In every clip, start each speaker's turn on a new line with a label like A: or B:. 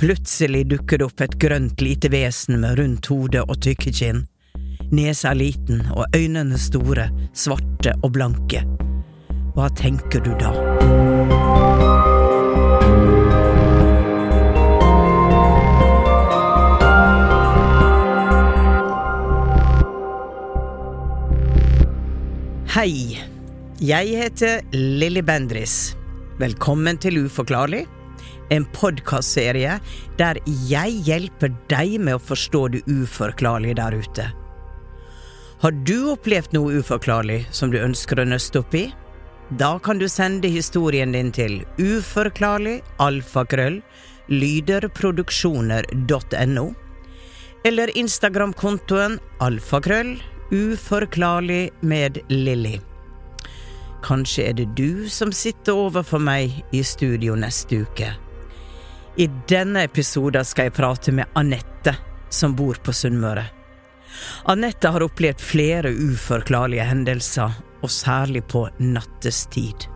A: Plutselig dukker det opp et grønt lite vesen med rundt hode og tykke kinn. Nesa liten og øynene store, svarte og blanke. Hva tenker du da? Hei, jeg heter Lilly Bendris. Velkommen til Uforklarlig, en podkastserie der jeg hjelper deg med å forstå det uforklarlige der ute. Har du opplevd noe uforklarlig som du ønsker å nøste opp i? Da kan du sende historien din til uforklarlig alfakrøll lyderproduksjoner.no eller Instagram-kontoen alfakrøll uforklarlig med Lilly. Kanskje er det du som sitter overfor meg i studio neste uke. I denne episoden skal jeg prate med Anette, som bor på Sunnmøre. Anette har opplevd flere uforklarlige hendelser, og særlig på nattestid.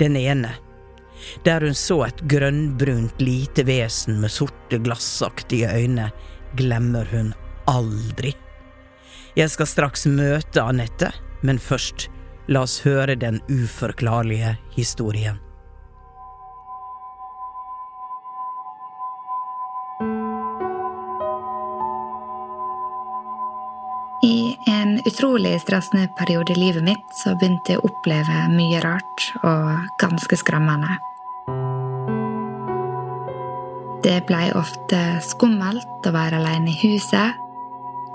A: Den ene, der hun så et grønnbrunt lite vesen med sorte glassaktige øyne, glemmer hun aldri. Jeg skal straks møte Anette, men først La oss høre den uforklarlige historien.
B: Utrolig stressende periode i livet mitt så begynte jeg å oppleve mye rart og ganske skremmende. Det blei ofte skummelt å være alene i huset.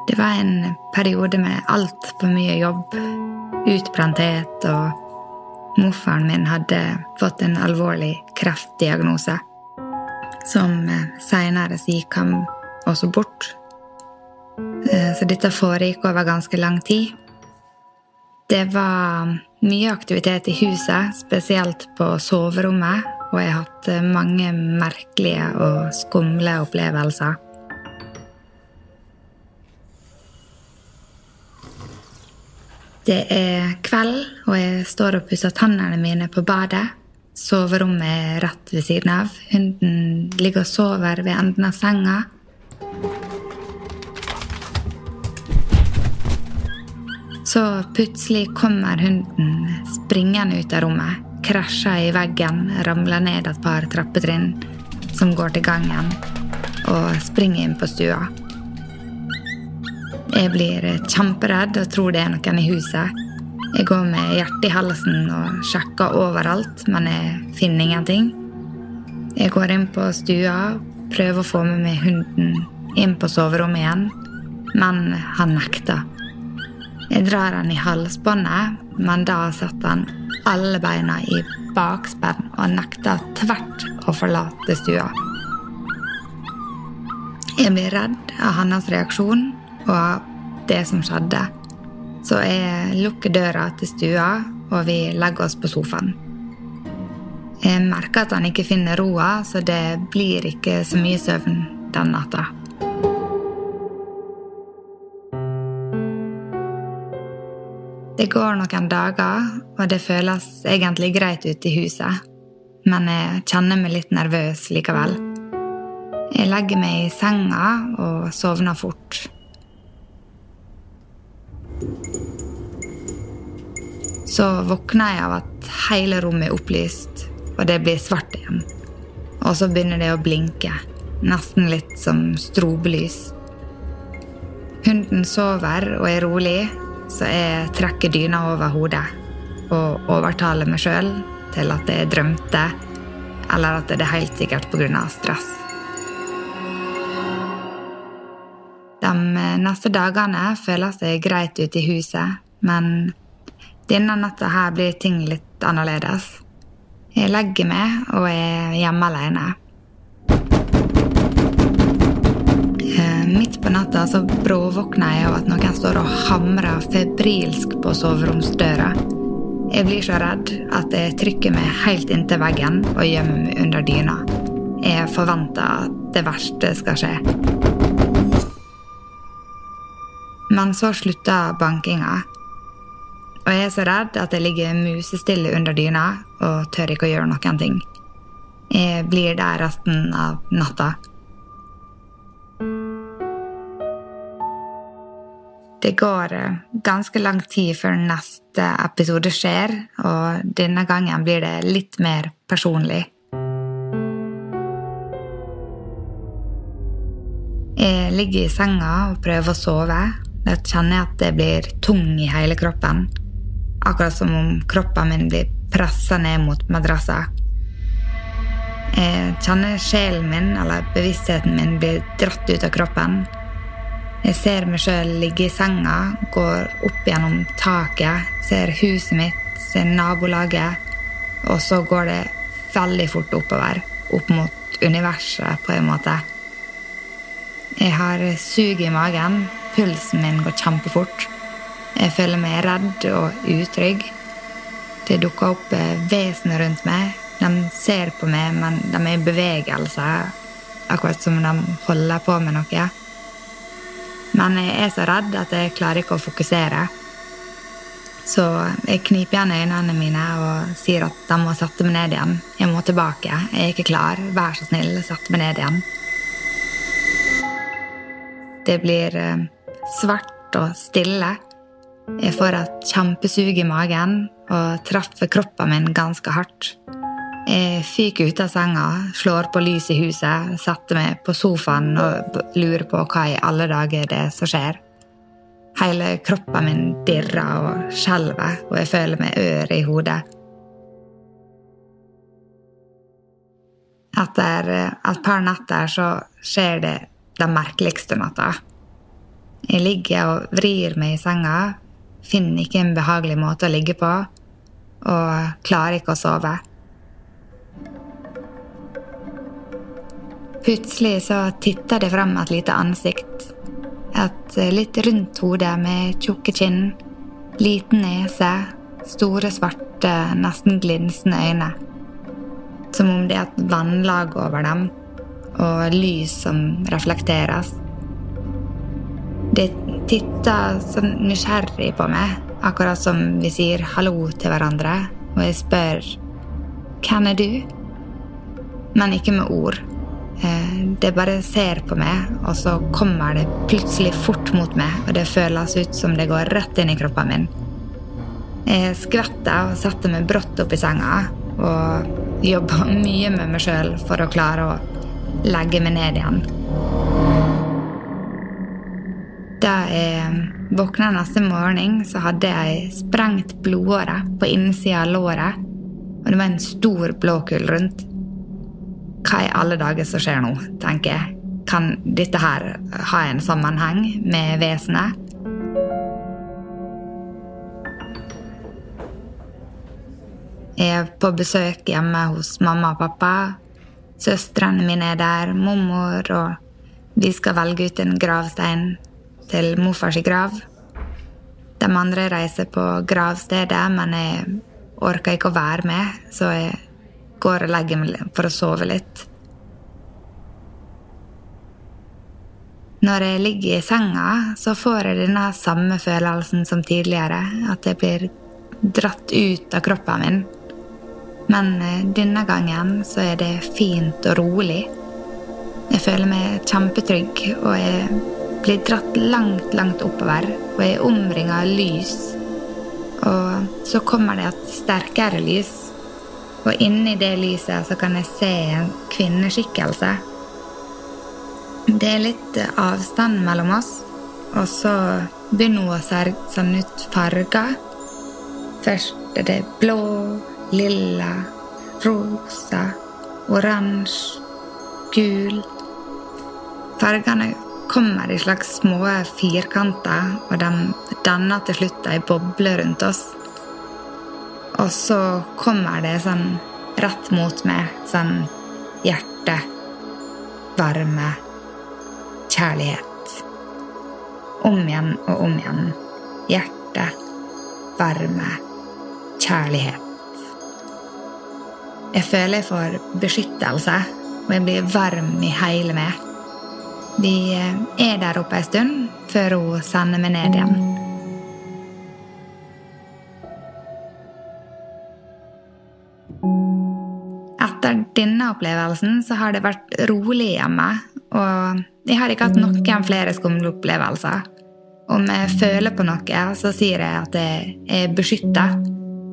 B: Det var en periode med altfor mye jobb, utbrenthet, og morfaren min hadde fått en alvorlig kreftdiagnose. Som seinere gikk han også bort. Så dette foregikk over ganske lang tid. Det var mye aktivitet i huset, spesielt på soverommet, og jeg har hatt eh, mange merkelige og skumle opplevelser. Det er kveld, og jeg står og pusser tannene mine på badet. Soverommet er rett ved siden av. Hunden ligger og sover ved enden av senga. Så plutselig kommer hunden springende ut av rommet, krasjer i veggen, ramler ned et par trappetrinn som går til gangen, og springer inn på stua. Jeg blir kjemperedd og tror det er noen i huset. Jeg går med hjertet i halsen og sjekker overalt, men jeg finner ingenting. Jeg går inn på stua, prøver å få med meg hunden inn på soverommet igjen, men han nekta. Jeg drar han i halsbåndet, men da setter han alle beina i bakspenn og nekter tvert å forlate stua. Jeg blir redd av hans reaksjon og av det som skjedde, så jeg lukker døra til stua, og vi legger oss på sofaen. Jeg merker at han ikke finner roa, så det blir ikke så mye søvn den natta. Det går noen dager, og det føles egentlig greit ute i huset. Men jeg kjenner meg litt nervøs likevel. Jeg legger meg i senga og sovner fort. Så våkner jeg av at hele rommet er opplyst, og det blir svart igjen. Og så begynner det å blinke, nesten litt som strobelys. Hunden sover og er rolig, så jeg trekker dyna over hodet og overtaler meg sjøl til at jeg drømte, eller at det er helt sikkert pga. stress. De neste dagene føles det greit ute i huset, men denne natta her blir ting litt annerledes. Jeg legger meg og er hjemme alene. Midt på natta så bråvåkner jeg av at noen står og hamrer febrilsk på soveromsdøra. Jeg blir så redd at jeg trykker meg helt inntil veggen og gjemmer meg under dyna. Jeg forventer at det verste skal skje. Men så slutter bankinga. Og jeg er så redd at jeg ligger musestille under dyna og tør ikke å gjøre noen ting. Jeg blir der resten av natta. Det går eh, ganske lang tid før neste episode skjer, og denne gangen blir det litt mer personlig. Jeg ligger i senga og prøver å sove. Da kjenner jeg at det blir tung i hele kroppen. Akkurat som om kroppen min blir pressa ned mot madrassa. Jeg kjenner sjelen min, eller bevisstheten min, blir dratt ut av kroppen. Jeg ser meg sjøl ligge i senga, går opp gjennom taket, ser huset mitt, ser nabolaget, og så går det veldig fort oppover, opp mot universet, på en måte. Jeg har sug i magen, pulsen min går kjempefort. Jeg føler meg redd og utrygg. Det dukker opp vesener rundt meg. De ser på meg, men de er i bevegelse, akkurat som de holder på med noe. Men jeg er så redd at jeg klarer ikke å fokusere. Så jeg kniper igjen øynene mine og sier at de må sette meg ned igjen. Jeg må tilbake. Jeg er ikke klar. Vær så snill, sett meg ned igjen. Det blir eh, svart og stille. Jeg får et kjempesug i magen og treffer kroppen min ganske hardt. Jeg fyker ut av senga, slår på lys i huset, setter meg på sofaen og lurer på hva i alle dager det er som skjer. Hele kroppen min dirrer og skjelver, og jeg føler meg ør i hodet. Etter et par netter så skjer det den merkeligste natta. Jeg ligger og vrir meg i senga, finner ikke en behagelig måte å ligge på, og klarer ikke å sove. Plutselig så titter det frem et lite ansikt. Et litt rundt hode med tjukke kinn, liten nese, store, svarte, nesten glinsende øyne. Som om det er et vannlag over dem, og lys som reflekteres. Det titter sånn nysgjerrig på meg, akkurat som vi sier hallo til hverandre, og jeg spør hvem er du? Men ikke med ord. Eh, det bare ser på meg, og så kommer det plutselig fort mot meg, og det føles ut som det går rett inn i kroppen min. Jeg skvetter og setter meg brått opp i senga og jobber mye med meg sjøl for å klare å legge meg ned igjen. Da jeg våkna neste morgen, så hadde jeg sprengt blodåre på innsida av låret, og det var en stor blåkull rundt. Hva i alle dager som skjer nå, tenker jeg. kan dette her ha en sammenheng med vesenet? Jeg er på besøk hjemme hos mamma og pappa. Søstrene mine er der, mormor, og vi skal velge ut en gravstein til morfars grav. De andre reiser på gravstedet, men jeg orker ikke å være med, så jeg går og legger meg for å sove litt. Når jeg ligger i senga, så får jeg denne samme følelsen som tidligere. At jeg blir dratt ut av kroppen min. Men eh, denne gangen så er det fint og rolig. Jeg føler meg kjempetrygg, og jeg blir dratt langt, langt oppover. Og jeg er omringa av lys. Og så kommer det et sterkere lys. Og inni det lyset så kan jeg se en kvinneskikkelse det er litt avstand mellom oss, og så begynner hun å se sånn ut farger. Først er det blå, lilla, rosa, oransje, gul. Fargene kommer i slags små firkanter, og de danner til slutt ei boble rundt oss. Og så kommer det sånn rett mot meg, sånn hjerte, varme kjærlighet. Om igjen og om igjen. Hjerte, varme, kjærlighet. Jeg føler jeg får beskyttelse, og jeg blir varm i hele meg. Vi eh, er der oppe en stund før hun sender meg ned igjen. Denne opplevelsen så har det vært rolig hjemme, og jeg har ikke hatt noen flere skumle opplevelser. Om jeg føler på noe, så sier jeg at jeg er beskytta.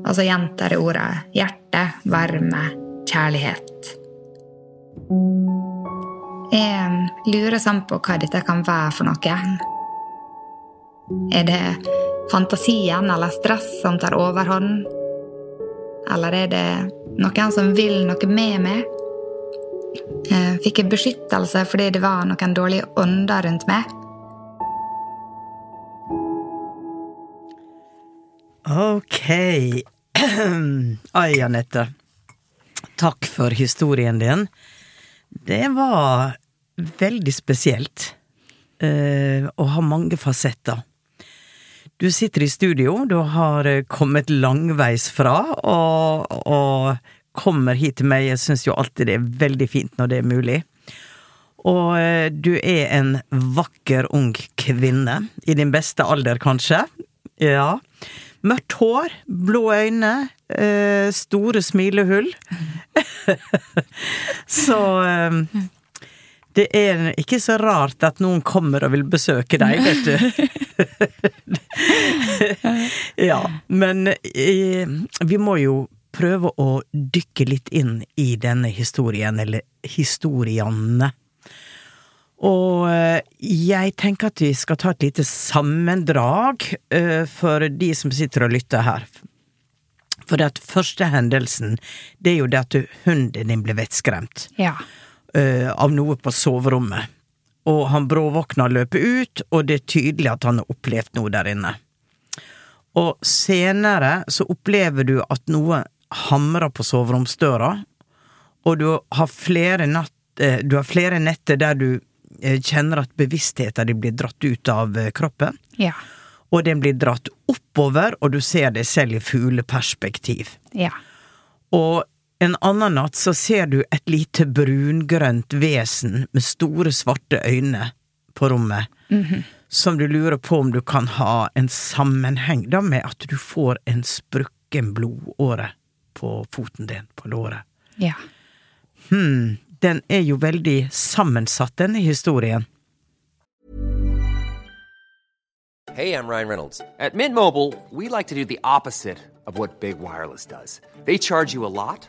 B: Og så gjentar jeg ordet hjerte, varme, kjærlighet. Jeg lurer sånn på hva dette kan være for noe. Er det fantasien eller stress som tar overhånd? Eller er det noen som vil noe med meg? Eh, fikk jeg beskyttelse fordi det var noen dårlige ånder rundt meg.
A: Ok. Ai, Anette. Takk for historien din. Det var veldig spesielt. Uh, ha har mange fasetter. Du sitter i studio, du har kommet langveis fra, og, og kommer hit til meg. Jeg syns jo alltid det er veldig fint når det er mulig. Og eh, du er en vakker ung kvinne. I din beste alder, kanskje. Ja. Mørkt hår, blå øyne, eh, store smilehull. så eh, det er ikke så rart at noen kommer og vil besøke deg, vet du. ja, men vi må jo prøve å dykke litt inn i denne historien, eller historiene. Og eh, jeg tenker at vi skal ta et lite sammendrag uh, for de som sitter og lytter her. For den første hendelsen, det er jo det at hunden din ble vettskremt.
B: Ja.
A: Av noe på soverommet. Og han bråvåkner og løper ut, og det er tydelig at han har opplevd noe der inne. Og senere så opplever du at noe hamrer på soveromsdøra, og du har flere, natt, eh, du har flere netter der du eh, kjenner at bevisstheten din blir dratt ut av eh, kroppen.
B: Ja.
A: Og den blir dratt oppover, og du ser deg selv i fugleperspektiv.
B: Ja.
A: Og en annen natt så ser du et lite brungrønt vesen med store, svarte øyne på rommet,
B: mm -hmm.
A: som du lurer på om du kan ha en sammenheng da med at du får en sprukken blodåre på foten din, på låret.
B: Ja.
A: Hm, den er jo veldig sammensatt, denne historien.
C: Hey, I'm Ryan Reynolds. At Mint Mobile, we like to do the opposite of what Big Wireless does. They charge you a lot,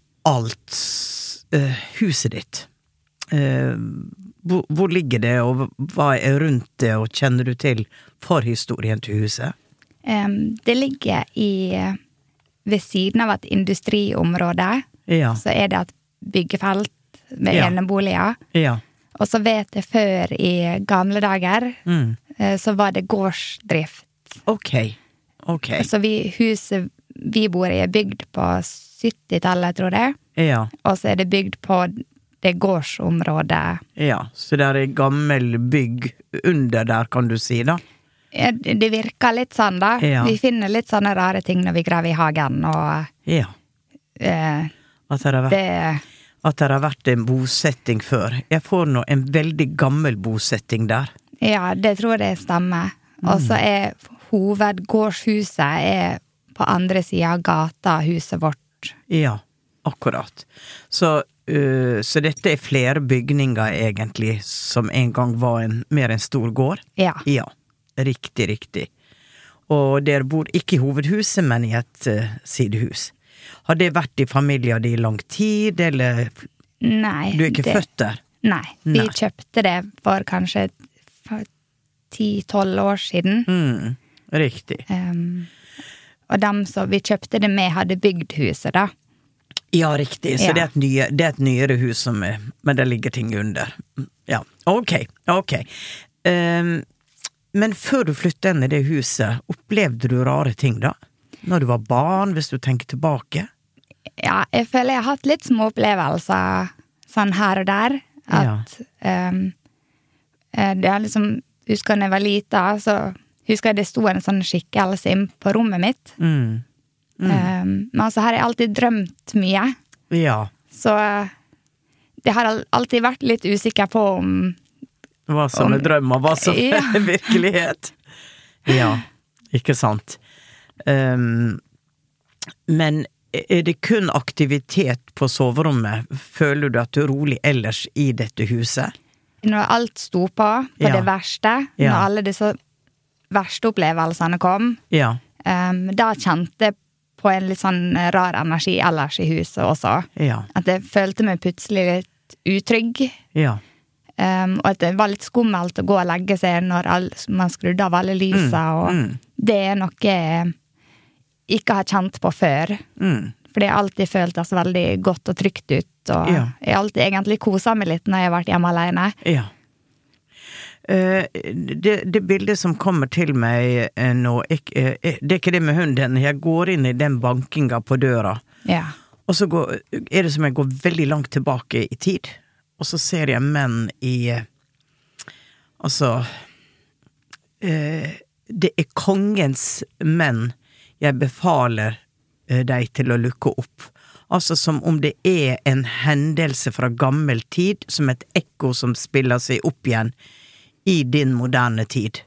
A: alt, eh, huset ditt. Eh, hvor, hvor ligger det, og hva er rundt det, og kjenner du til forhistorien til huset?
D: Um, det ligger i Ved siden av et industriområde
A: Ja.
D: så er det et byggefelt med
A: Ja.
D: eneboliger.
A: Ja.
D: Og så vet jeg før i gamle dager
A: Mm.
D: eh, så var det gårdsdrift.
A: Ok. Ok.
D: Så vi, huset vi bor i er bygd på 70-tallet, tror jeg.
A: Ja.
D: Og så er det bygd på det gårdsområdet.
A: ja. Så det er gammel bygg under der, kan du si, da?
D: Ja, Det virker litt sånn, da.
A: Ja.
D: Vi finner litt sånne rare ting når vi graver i hagen, og
A: Ja.
D: eh,
A: At det har vært
D: det
A: at det har vært en bosetting før. Jeg får nå en veldig gammel bosetting der.
D: Ja, det tror jeg stemmer. Og så er hovedgårdshuset er på andre sida av gata huset vårt.
A: Ja, akkurat. Så, uh, så dette er flere bygninger, egentlig, som en gang var en, mer en stor gård?
D: Ja.
A: Ja, riktig, riktig. Og dere bor ikke i hovedhuset, men i et uh, sidehus. Har det vært i familien din i lang tid, eller
D: Nei.
A: du er ikke
D: det-
A: født der?
D: Nei. Vi
A: Nei.
D: kjøpte det for kanskje ti-tolv år siden.
A: Mm, riktig.
D: Um, og dem som vi kjøpte det med, hadde bygd huset, da.
A: Ja, riktig. Så
D: Ja.
A: det, er nye, det er et nyere hus, som er, men det ligger ting under. Ja, ok, ok. Um, men før du flyttet inn i det huset, opplevde du rare ting da? Når du var barn, hvis du tenker tilbake?
D: Ja, jeg føler jeg har hatt litt små opplevelser sånn her og der. At um, eh, det er liksom Husker da jeg var lita, så husker jeg det sto en sånn skikkelse inn på rommet mitt.
A: Mm.
D: Um, men så har jeg alltid drømt mye.
A: Ja,
D: Så det har alltid vært litt usikker på om
A: hva som
D: Om-
A: er drøm og hva som
D: Ja.
A: er virkelighet. Ja, ikke sant. Um, men er det kun aktivitet på soverommet? Føler du at du er rolig ellers i dette huset?
D: Når alt sto på, på
A: Ja.
D: det verste,
A: Ja.
D: når alle disse verste opplevelsene kom,
A: Ja,
D: um, da kjente jeg på en litt sånn rar energi ellers i huset også.
A: ja,
D: At jeg følte meg plutselig litt utrygg.
A: ja.
D: Um, og at det var litt skummelt å gå og legge seg når all, man skrudde av alle lysa. og
A: mm.
D: Det er noe jeg ikke har kjent på før.
A: Mm.
D: For det har alltid føltes veldig godt og trygt ut. Og
A: Ja.
D: jeg har alltid egentlig kosa meg litt når jeg har vært hjemme alene.
A: Ja. Eh, det, det bildet som kommer til meg eh, nå, eh, det er ikke det med hunden. Jeg går inn i den bankinga på døra,
D: Ja.
A: og så går, er det som jeg går veldig langt tilbake i tid. Og så ser jeg menn i Altså Det er kongens menn. Jeg befaler deg til å lukke opp. Altså som om det er en hendelse fra gammel tid, som et ekko som spiller seg opp igjen i din moderne tid.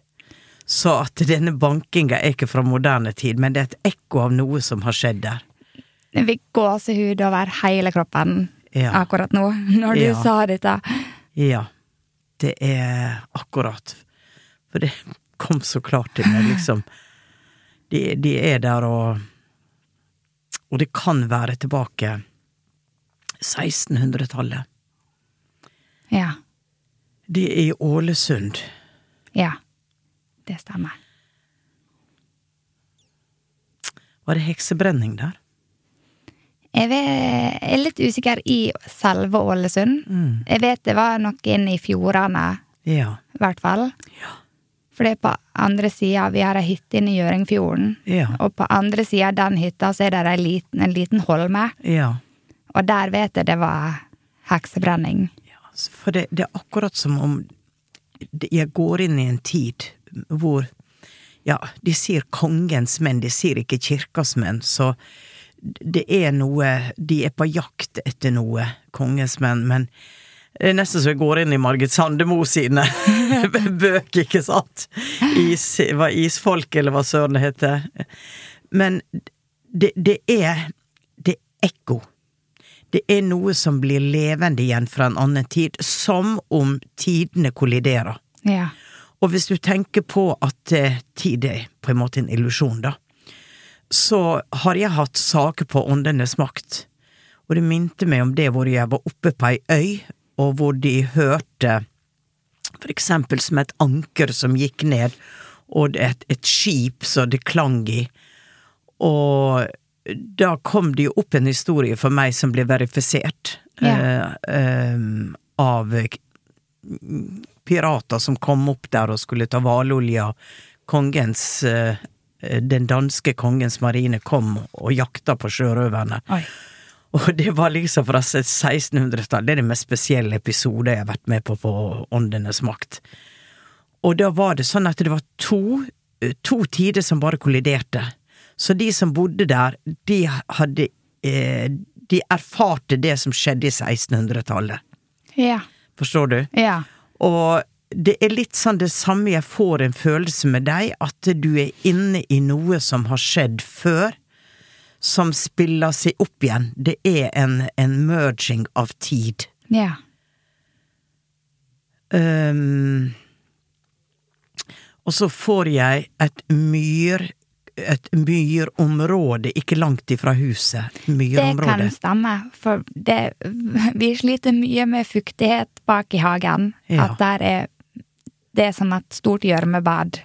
A: Så at denne bankinga er ikke fra moderne tid, men det er et ekko av noe som har skjedd der.
D: Jeg fikk gåsehud over hele kroppen
A: Ja.
D: akkurat nå, når du
A: Ja.
D: sa dette.
A: Ja, det er akkurat. For det kom så klart til meg, liksom. De, de er der og Og det kan være tilbake 1600-tallet.
B: Ja.
A: Det er i Ålesund.
B: Ja. Det stemmer.
A: Var det heksebrenning der?
B: Jeg vet- jeg er litt usikker i selve Ålesund. Jeg vet det var noe inne i fjordene,
A: Ja.
B: i hvert fall. For det er på andre sida, vi har ei hytte inne i Gjøringfjorden.
A: Ja.
B: Og på andre sida av den hytta så er det en liten, en liten holme.
A: Ja.
B: Og der vet jeg det var heksebrenning.
A: For det, det er akkurat som om jeg går inn i en tid hvor Ja, de sier kongens menn, de sier ikke kirkas menn, så det er noe De er på jakt etter noe, kongens menn, men det er nesten så jeg går inn i Margit Sandemo sine bøker, ikke sant? Is, hva Isfolk, eller hva søren det heter. Men det, det er Det er ekko. Det er noe som blir levende igjen fra en annen tid, som om tidene kolliderer.
B: Ja.
A: Og hvis du tenker på at eh, tid er på en måte en illusjon, da, så har jeg hatt saker på Åndenes makt, og det minte meg om det hvor jeg var oppe på ei øy, og hvor de hørte for eksempel som et anker som gikk ned, og et, et skip som det klang i, og da kom det jo opp en historie for meg som ble verifisert
B: yeah.
A: eh, eh, av pirater som kom opp der og skulle ta hvalolja. Kongens eh, Den danske kongens marine kom og jakta på sjørøverne.
B: Oi.
A: Og det var liksom fra 1600-tallet. Det er den mest spesielle episoden jeg har vært med på på Åndenes makt. Og da var det sånn at det var to, to tider som bare kolliderte. Så de som bodde der, de hadde eh, De erfarte det som skjedde i 1600-tallet.
B: Ja.
A: Forstår du?
B: Ja.
A: Og det er litt sånn det samme jeg får en følelse med deg, at du er inne i noe som har skjedd før, som spiller seg opp igjen. Det er en, en merging av tid.
B: Ja.
A: Um, og så får jeg et myr et myrområde ikke langt ifra huset.
B: Det kan stemme, for det, vi sliter mye med fuktighet bak i hagen.
A: Ja.
B: At der er Det er sånn et stort gjørmebad.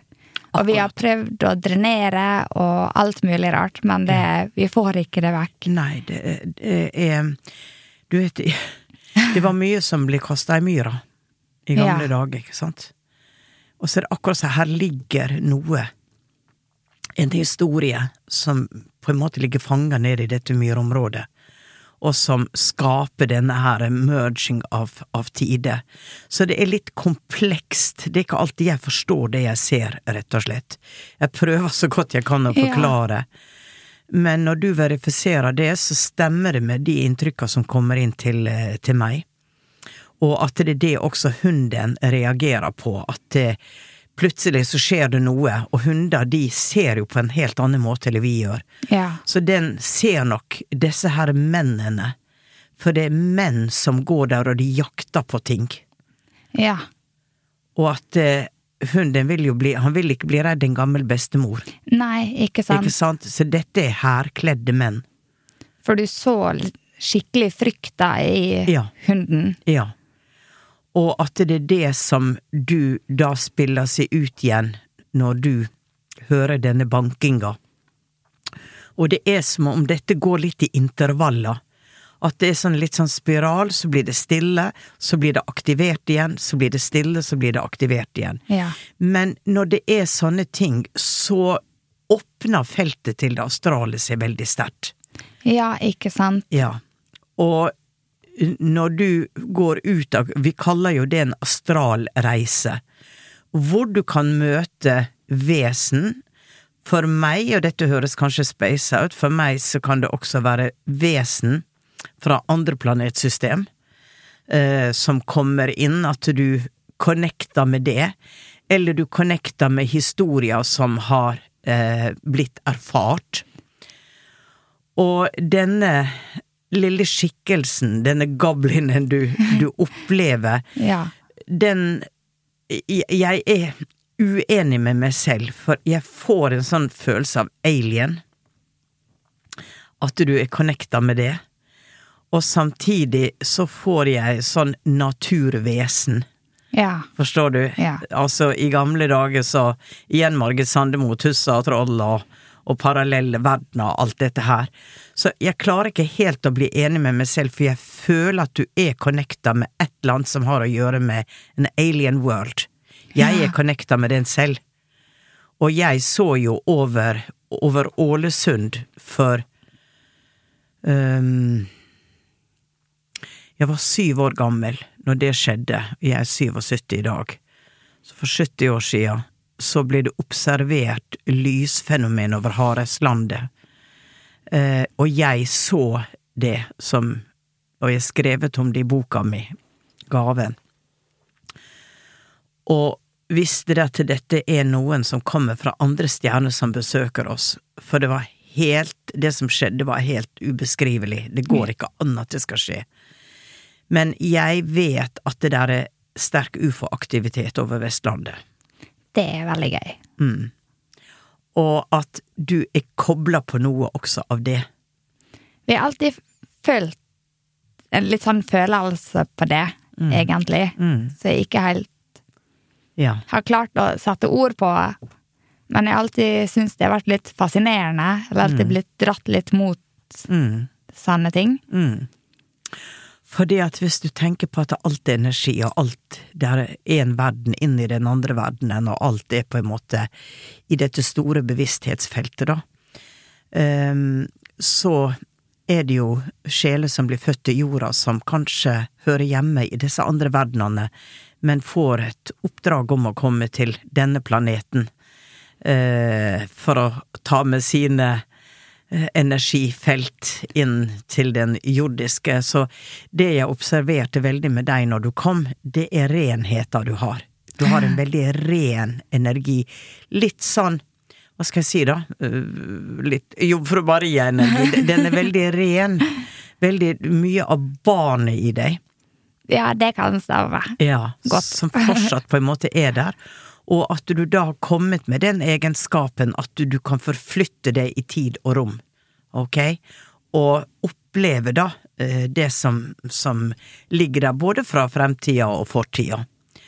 B: Og vi har prøvd å drenere og alt mulig rart, men det, vi får ikke det vekk.
A: Nei, det, det er Du vet, det var mye som ble kasta i myra i gamle
B: Ja.
A: dager, ikke sant? Og så er det akkurat sånn, her ligger noe, en historie, som på en måte ligger fanga nede i dette myrområdet, og som skaper denne her merging av, av tider. Så det er litt komplekst. Det er ikke alltid jeg forstår det jeg ser, rett og slett. Jeg prøver så godt jeg kan å
B: Ja.
A: forklare. Men når du verifiserer det, så stemmer det med de inntrykka som kommer inn til, eh, til meg. Og at det er det også hunden reagerer på, at det, plutselig så skjer det noe, og hunder de ser jo på en helt annen måte enn vi gjør.
B: Ja.
A: Så den ser nok disse her mennene, for det er menn som går der og de jakter på ting.
B: Ja.
A: Og at eh, hunden vil jo bli, han vil ikke bli redd en gammel bestemor,
B: Nei, ikke sant?
A: ikke sant? Så dette er hærkledde menn.
B: For du så skikkelig frykta i
A: Ja.
B: hunden.
A: Ja. Og at det er det som du da spiller seg ut igjen når du hører denne bankinga. Og det er som om dette går litt i intervaller. At det er sånn litt sånn spiral, så blir det stille, så blir det aktivert igjen, så blir det stille, så blir det aktivert igjen.
B: Ja.
A: Men når det er sånne ting, så åpner feltet til det astrale seg veldig sterkt.
B: Ja, ikke sant?
A: Ja. Og når du går ut av Vi kaller jo det en astral reise. Hvor du kan møte vesen. For meg, og dette høres kanskje space out, for meg så kan det også være vesen fra andre planetsystem eh, som kommer inn, at du connecter med det. Eller du connecter med historier som har eh, blitt erfart. Og denne lille skikkelsen, denne goblinen du, du opplever,
B: Ja.
A: den Jeg er uenig med meg selv, for jeg får en sånn følelse av alien. At du er connecta med det. og samtidig så får jeg sånn naturvesen.
B: Ja.
A: Forstår du?
B: Ja.
A: Altså, i gamle dager så Igjen Margit Sandemo, Tussa og Troll og, og parallelle verdener og alt dette her. Så jeg klarer ikke helt å bli enig med meg selv, for jeg føler at du er connecta med et eller annet som har å gjøre med en alien world. Jeg er connecta med den selv. Og jeg så jo over, over Ålesund for um, Jeg var syv år gammel når det skjedde, jeg er 77 i dag. Så for 70 år siden så ble det observert lysfenomen over Hareslandet. Eh, og jeg så det som Og jeg skrevet om det i boka mi, Gaven. Og visste det at dette er noen som kommer fra andre stjerner som besøker oss, for det var helt Det som skjedde, var helt ubeskrivelig. Det går ikke an at det skal skje. Men jeg vet at det der er sterk ufo-aktivitet over Vestlandet.
B: Det er veldig gøy.
A: Mm. Og at du er kobla på noe også av det.
B: Vi har alltid følt en litt sånn følelse på det, egentlig.
A: Mm.
B: Så jeg ikke helt
A: Ja.
B: har klart å sette ord på. Men jeg har alltid syntes det har vært litt fascinerende. Eller alltid blitt dratt litt mot
A: Mm.
B: sånne ting.
A: Mm. Fordi at hvis du tenker på at alt er energi, og alt det er en verden inn i den andre verdenen, og alt er på en måte i dette store bevissthetsfeltet, da, ehm, så er det jo sjeler som blir født i jorda, som kanskje hører hjemme i disse andre verdenene, men får et oppdrag om å komme til denne planeten eh, for å ta med sine energifelt inn til den jordiske. Så det jeg observerte veldig med deg når du kom, det er renheta du har. Du har en veldig ren energi. Litt sånn hva skal jeg si da? Eh, Litt Jomfru Maria-energi. Den er veldig ren. Veldig mye av barnet i deg.
B: Ja, det kan stemme.
A: Ja,
B: Godt.
A: som fortsatt på en måte er der. Og at du da har kommet med den egenskapen at du, du kan forflytte deg i tid og rom, ok? Og oppleve da eh, det som, som ligger der, både fra fremtida og fortida.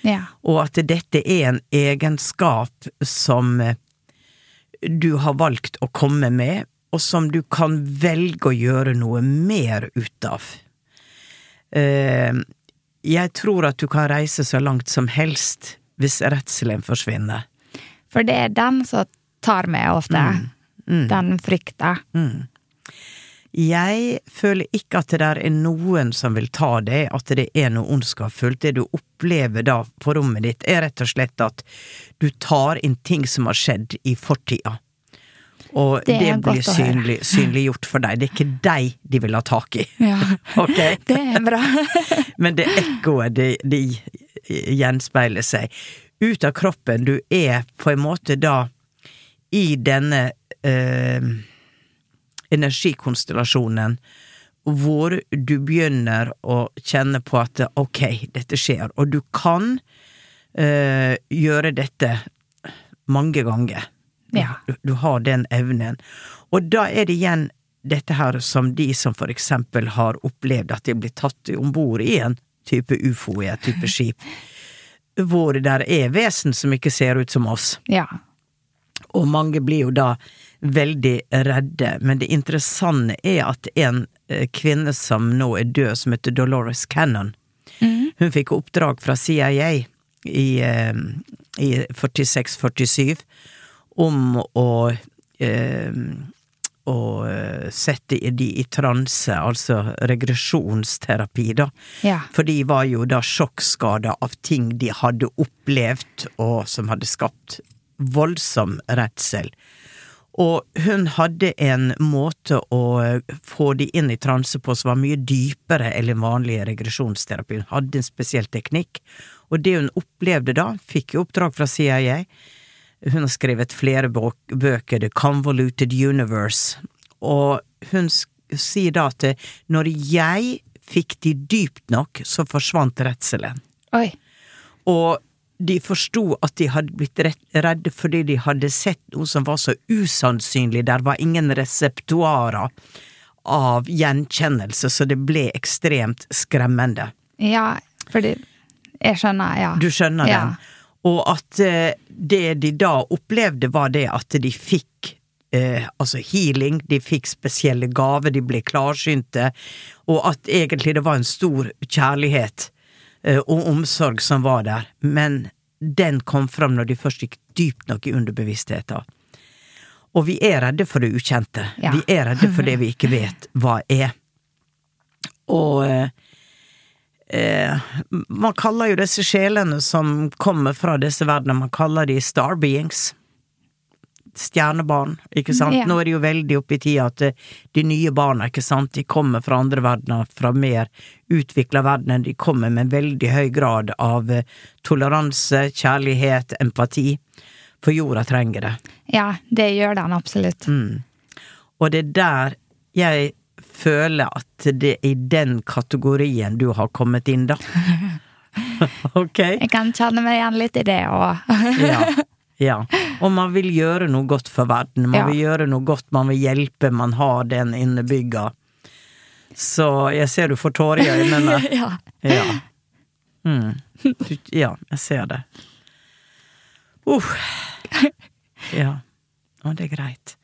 B: Ja.
A: Og at dette er en egenskap som eh, du har valgt å komme med, og som du kan velge å gjøre noe mer ut av. Eh, jeg tror at du kan reise så langt som helst hvis redselen forsvinner.
B: For det er den som tar meg ofte. Den frykta.
A: Jeg føler ikke at det der er noen som vil ta det, at det er noe ondskapsfullt. Det du opplever da på rommet ditt, er rett og slett at du tar inn ting som har skjedd i fortida. Og
B: Det
A: det, blir synlig, synliggjort for deg. Det er ikke deg de vil ha tak i.
B: Ja.
A: Ok?
B: Det er bra.
A: Men det ekkoet, det de gjenspeiler seg. Ut av kroppen, du er på en måte da i denne eh, energikonstellasjonen hvor du begynner å kjenne på at ok, dette skjer, og du kan eh, gjøre dette mange ganger.
B: Ja.
A: Du, du har den evnen. Og da er det igjen dette her som de som for eksempel har opplevd at de blir tatt om bord i en type ufo, et type skip, hvor det der er vesen som ikke ser ut som oss.
B: Ja.
A: Og mange blir jo da veldig redde, men det interessante er at en eh, kvinne som nå er død, som heter Dolores Cannon, hun fikk oppdrag fra CIA i, eh, i 46-47 om å eh, å eh, sette de i transe, altså regresjonsterapi, da.
B: Ja.
A: For de var jo da sjokkskada av ting de hadde opplevd, og som hadde skapt voldsom redsel. Og hun hadde en måte å få de inn i transe på som var mye dypere enn den vanlige regresjonsterapien. Hun hadde en spesiell teknikk, og det hun opplevde da, fikk jo oppdrag fra CIA. Hun har skrevet flere bøker, The Convoluted Universe, og hun sier da at når jeg fikk de dypt nok, så forsvant redselen.
B: Oi.
A: Og de forsto at de hadde blitt redde fordi de hadde sett noe som var så usannsynlig, der var ingen reseptoarer av gjenkjennelse, så det ble ekstremt skremmende.
B: Ja, fordi Jeg skjønner, ja.
A: Du skjønner
B: Ja.
A: den? Og at eh, det de da opplevde, var det at de fikk eh, altså healing, de fikk spesielle gaver, de ble klarsynte, og at egentlig det var en stor kjærlighet eh, og omsorg som var der, men den kom fram når de først gikk dypt nok i underbevisstheten. Og vi er redde for det ukjente.
B: Ja.
A: Vi er redde for det vi ikke vet hva er. Og eh, eh, man kaller jo disse sjelene som kommer fra disse verdenene, man kaller de star beings. Stjernebarn, ikke sant.
B: Ja.
A: Nå er det jo veldig oppe i tida at eh, de nye barna, ikke sant, de kommer fra andre verdener, fra mer utvikla verdener, de kommer med en veldig høy grad av eh, toleranse, kjærlighet, empati. For jorda trenger det.
B: Ja, det gjør den absolutt.
A: Mm. Og det er der jeg føler at det er i den kategorien du har kommet inn, da. ok?
B: Jeg kan kjenne meg igjen litt i det òg.
A: Ja. ja. Og man vil gjøre noe godt for verden. Man
B: Ja.
A: vil gjøre noe godt, man vil hjelpe, man har den innebygga. Så jeg ser du får tårer i øynene.
B: ja.
A: Ja. Mm. Ja, jeg ser det. Uff. Ja. Og det er greit.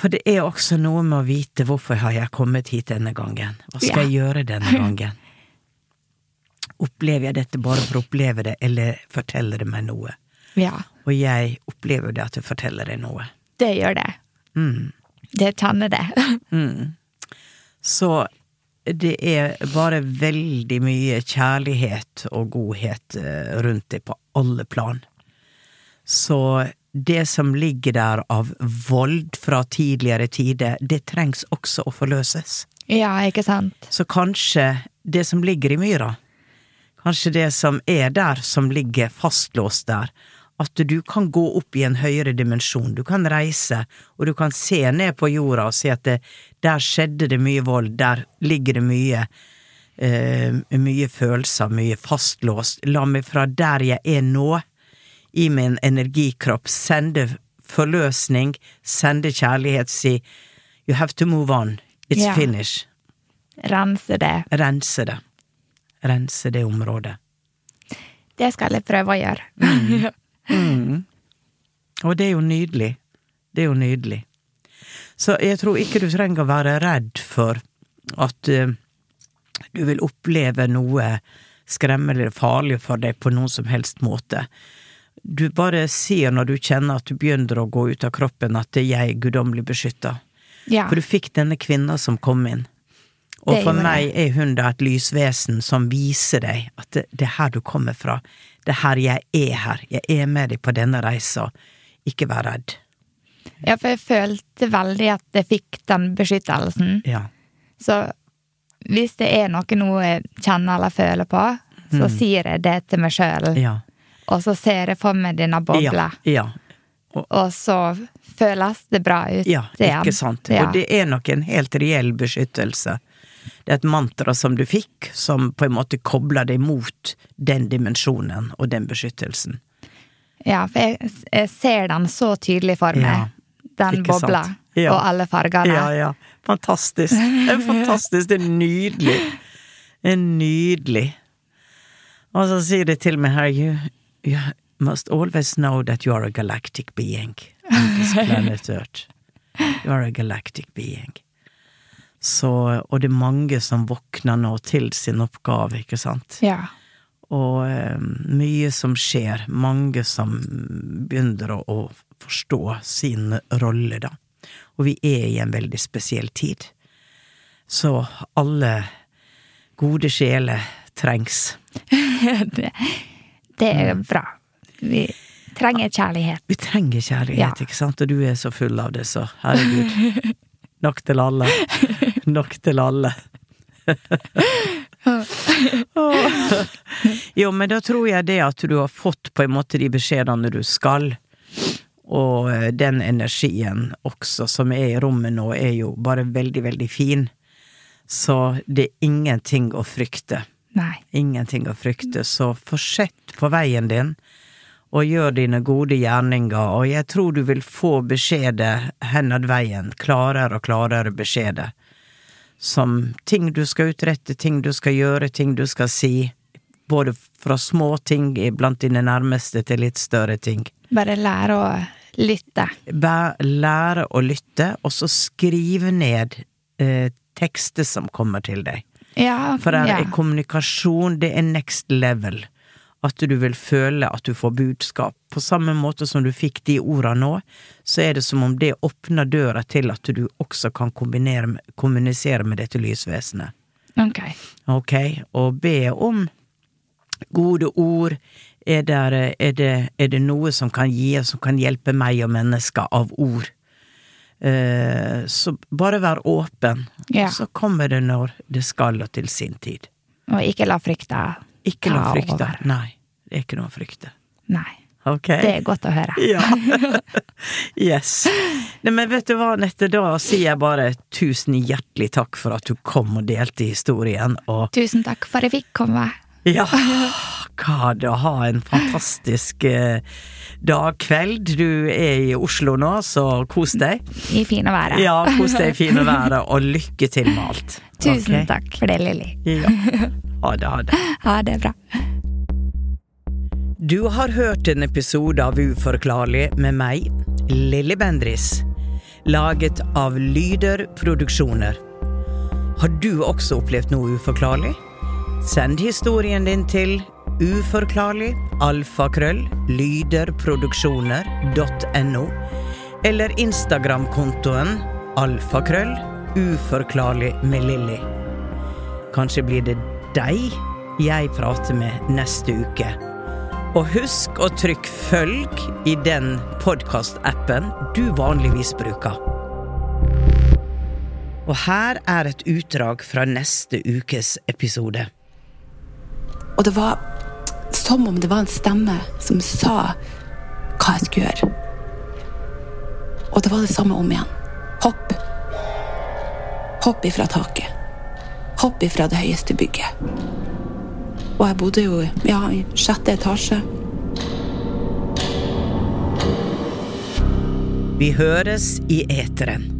A: For det er også noe med å vite hvorfor har jeg kommet hit denne gangen. Hva skal
B: Ja.
A: jeg gjøre denne gangen? Opplever jeg dette bare for å oppleve det, eller forteller det meg noe?
B: ja.
A: Og jeg opplever det at det forteller deg noe.
B: Det gjør det.
A: Mm.
B: Det tanner det.
A: Mm. Så det er bare veldig mye kjærlighet og godhet eh, rundt det på alle plan. Så det som ligger der av vold fra tidligere tider, det trengs også å forløses.
B: ja, ikke sant?
A: Så kanskje det som ligger i myra, kanskje det som er der, som ligger fastlåst der, at du kan gå opp i en høyere dimensjon, du kan reise, og du kan se ned på jorda og se at det, der skjedde det mye vold, der ligger det mye, eh, mye følelser, mye fastlåst. La meg fra der jeg er nå, i min energikropp, sende forløsning, sende kjærlighet, si you have to move on, it's
B: yeah.
A: finished
B: Rense det.
A: rense det. Rense det området.
B: Det skal jeg prøve å gjøre.
A: Mm. Og det er jo nydelig. Det er jo nydelig. Så jeg tror ikke du trenger å være redd for at uh, du vil oppleve noe skremmende eller farlig for deg på noen som helst måte. Du bare sier når du kjenner at du begynner å gå ut av kroppen at det er jeg guddommelig beskytta.
B: Ja.
A: For du fikk denne kvinna som kom inn. Og
B: Det
A: for meg er hun da et lysvesen som viser deg at det, det er her du kommer fra. Det er her jeg er her. Jeg er med deg på denne reisa. Ikke vær redd.
B: ja, for jeg følte veldig at jeg fikk den beskyttelsen.
A: Ja.
B: Så hvis det er noe nå jeg kjenner eller føler på, så sier jeg det til meg sjøl.
A: Ja.
B: Og så ser jeg for meg denne bobla,
A: Ja. ja.
B: og så føles det bra ut
A: Ja, ikke sant.
B: Ja.
A: Og det er nok en helt reell beskyttelse. Det er et mantra som du fikk, som på en måte kobler deg mot den dimensjonen og den beskyttelsen.
B: Ja, for jeg, jeg ser den så tydelig for meg.
A: Ja,
B: Den bobla
A: Ja.
B: og alle fargene.
A: Ja, ja. Fantastisk. Det er fantastisk. Det er nydelig. Det er nydelig. Og så sier det til meg her you, you must always know that you are a galactic being on this planet Earth. You are a galactic being. Så, og det er mange som våkner nå til sin oppgave, ikke sant?
B: Ja.
A: Og um, mye som skjer, mange som begynner å, å forstå sin rolle, da. Og vi er i en veldig spesiell tid. Så alle gode sjeler trengs.
B: det, det er
A: Mm.
B: bra. Vi trenger kjærlighet.
A: Vi trenger kjærlighet,
B: Ja.
A: ikke sant? Og du er så full av det, så herregud. Nok til alle. Nok til alle. jo, men da tror jeg det at du har fått på en måte de beskjedene du skal, og eh, den energien også som er i rommet nå, er jo bare veldig, veldig fin. Så det er ingenting å frykte.
B: Nei.
A: Ingenting å frykte, så fortsett på veien din, og gjør dine gode gjerninger, og jeg tror du vil få beskjeder henad veien, klarere og klarere beskjeder. Som ting du skal utrette, ting du skal gjøre, ting du skal si. Både fra små ting blant dine nærmeste til litt større ting.
B: Bare lære å lytte.
A: Bare lære å lytte, og så skrive ned eh, tekster som kommer til deg.
B: Ja,
A: For der
B: ja.
A: er kommunikasjon, det er next level. At du vil føle at du får budskap. På samme måte som du fikk de orda nå, så er det som om det åpner døra til at du også kan kommunisere med dette lysvesenet.
B: Ok.
A: Ok, og be om gode ord. Er, det, er, det, er det noe som kan gi, som kan hjelpe meg og mennesker av ord? Eh, så bare vær åpen,
B: Ja.
A: så kommer det når det skal, og til sin tid.
B: Og ikke la frykta
A: Ikke noe
B: ta
A: frykte.
B: over.
A: Nei, det er ikke noe frykte.
B: Nei.
A: Okay.
B: Det er godt å høre.
A: Ja. yes. Nei, men vet du hva, Nette, da sier jeg bare tusen hjertelig takk for at du kom og delte historien, og
B: Tusen takk for at jeg fikk komme.
A: Ja, hva det ha en fantastisk eh, dag, kveld. Du er i Oslo nå, så kos deg.
B: I fine været.
A: Ja, kos deg i fine været, og lykke til med alt.
B: Tusen
A: okay?
B: takk for det, Lilly.
A: Ja. Ha det, ha det.
B: Ha det bra.
A: Du har hørt en episode av Uforklarlig med meg, Lilly Bendris, laget av Lyder Produksjoner. Har du også opplevd noe uforklarlig? Send historien din til uforklarlig alfakrøll lyderproduksjoner.no eller Instagram-kontoen alfakrøll uforklarlig med Lilly. Kanskje blir det deg jeg prater med neste uke. Og husk å trykke følg i den podkastappen du vanligvis bruker. Og her er et utdrag fra neste ukes episode.
E: Og det var som om det var en stemme som sa hva jeg skulle gjøre. Og det var det samme om igjen. Hopp. Hopp ifra taket. Hopp ifra det høyeste bygget. Og jeg bodde jo ja, i sjette etasje.
A: Vi høres i eteren.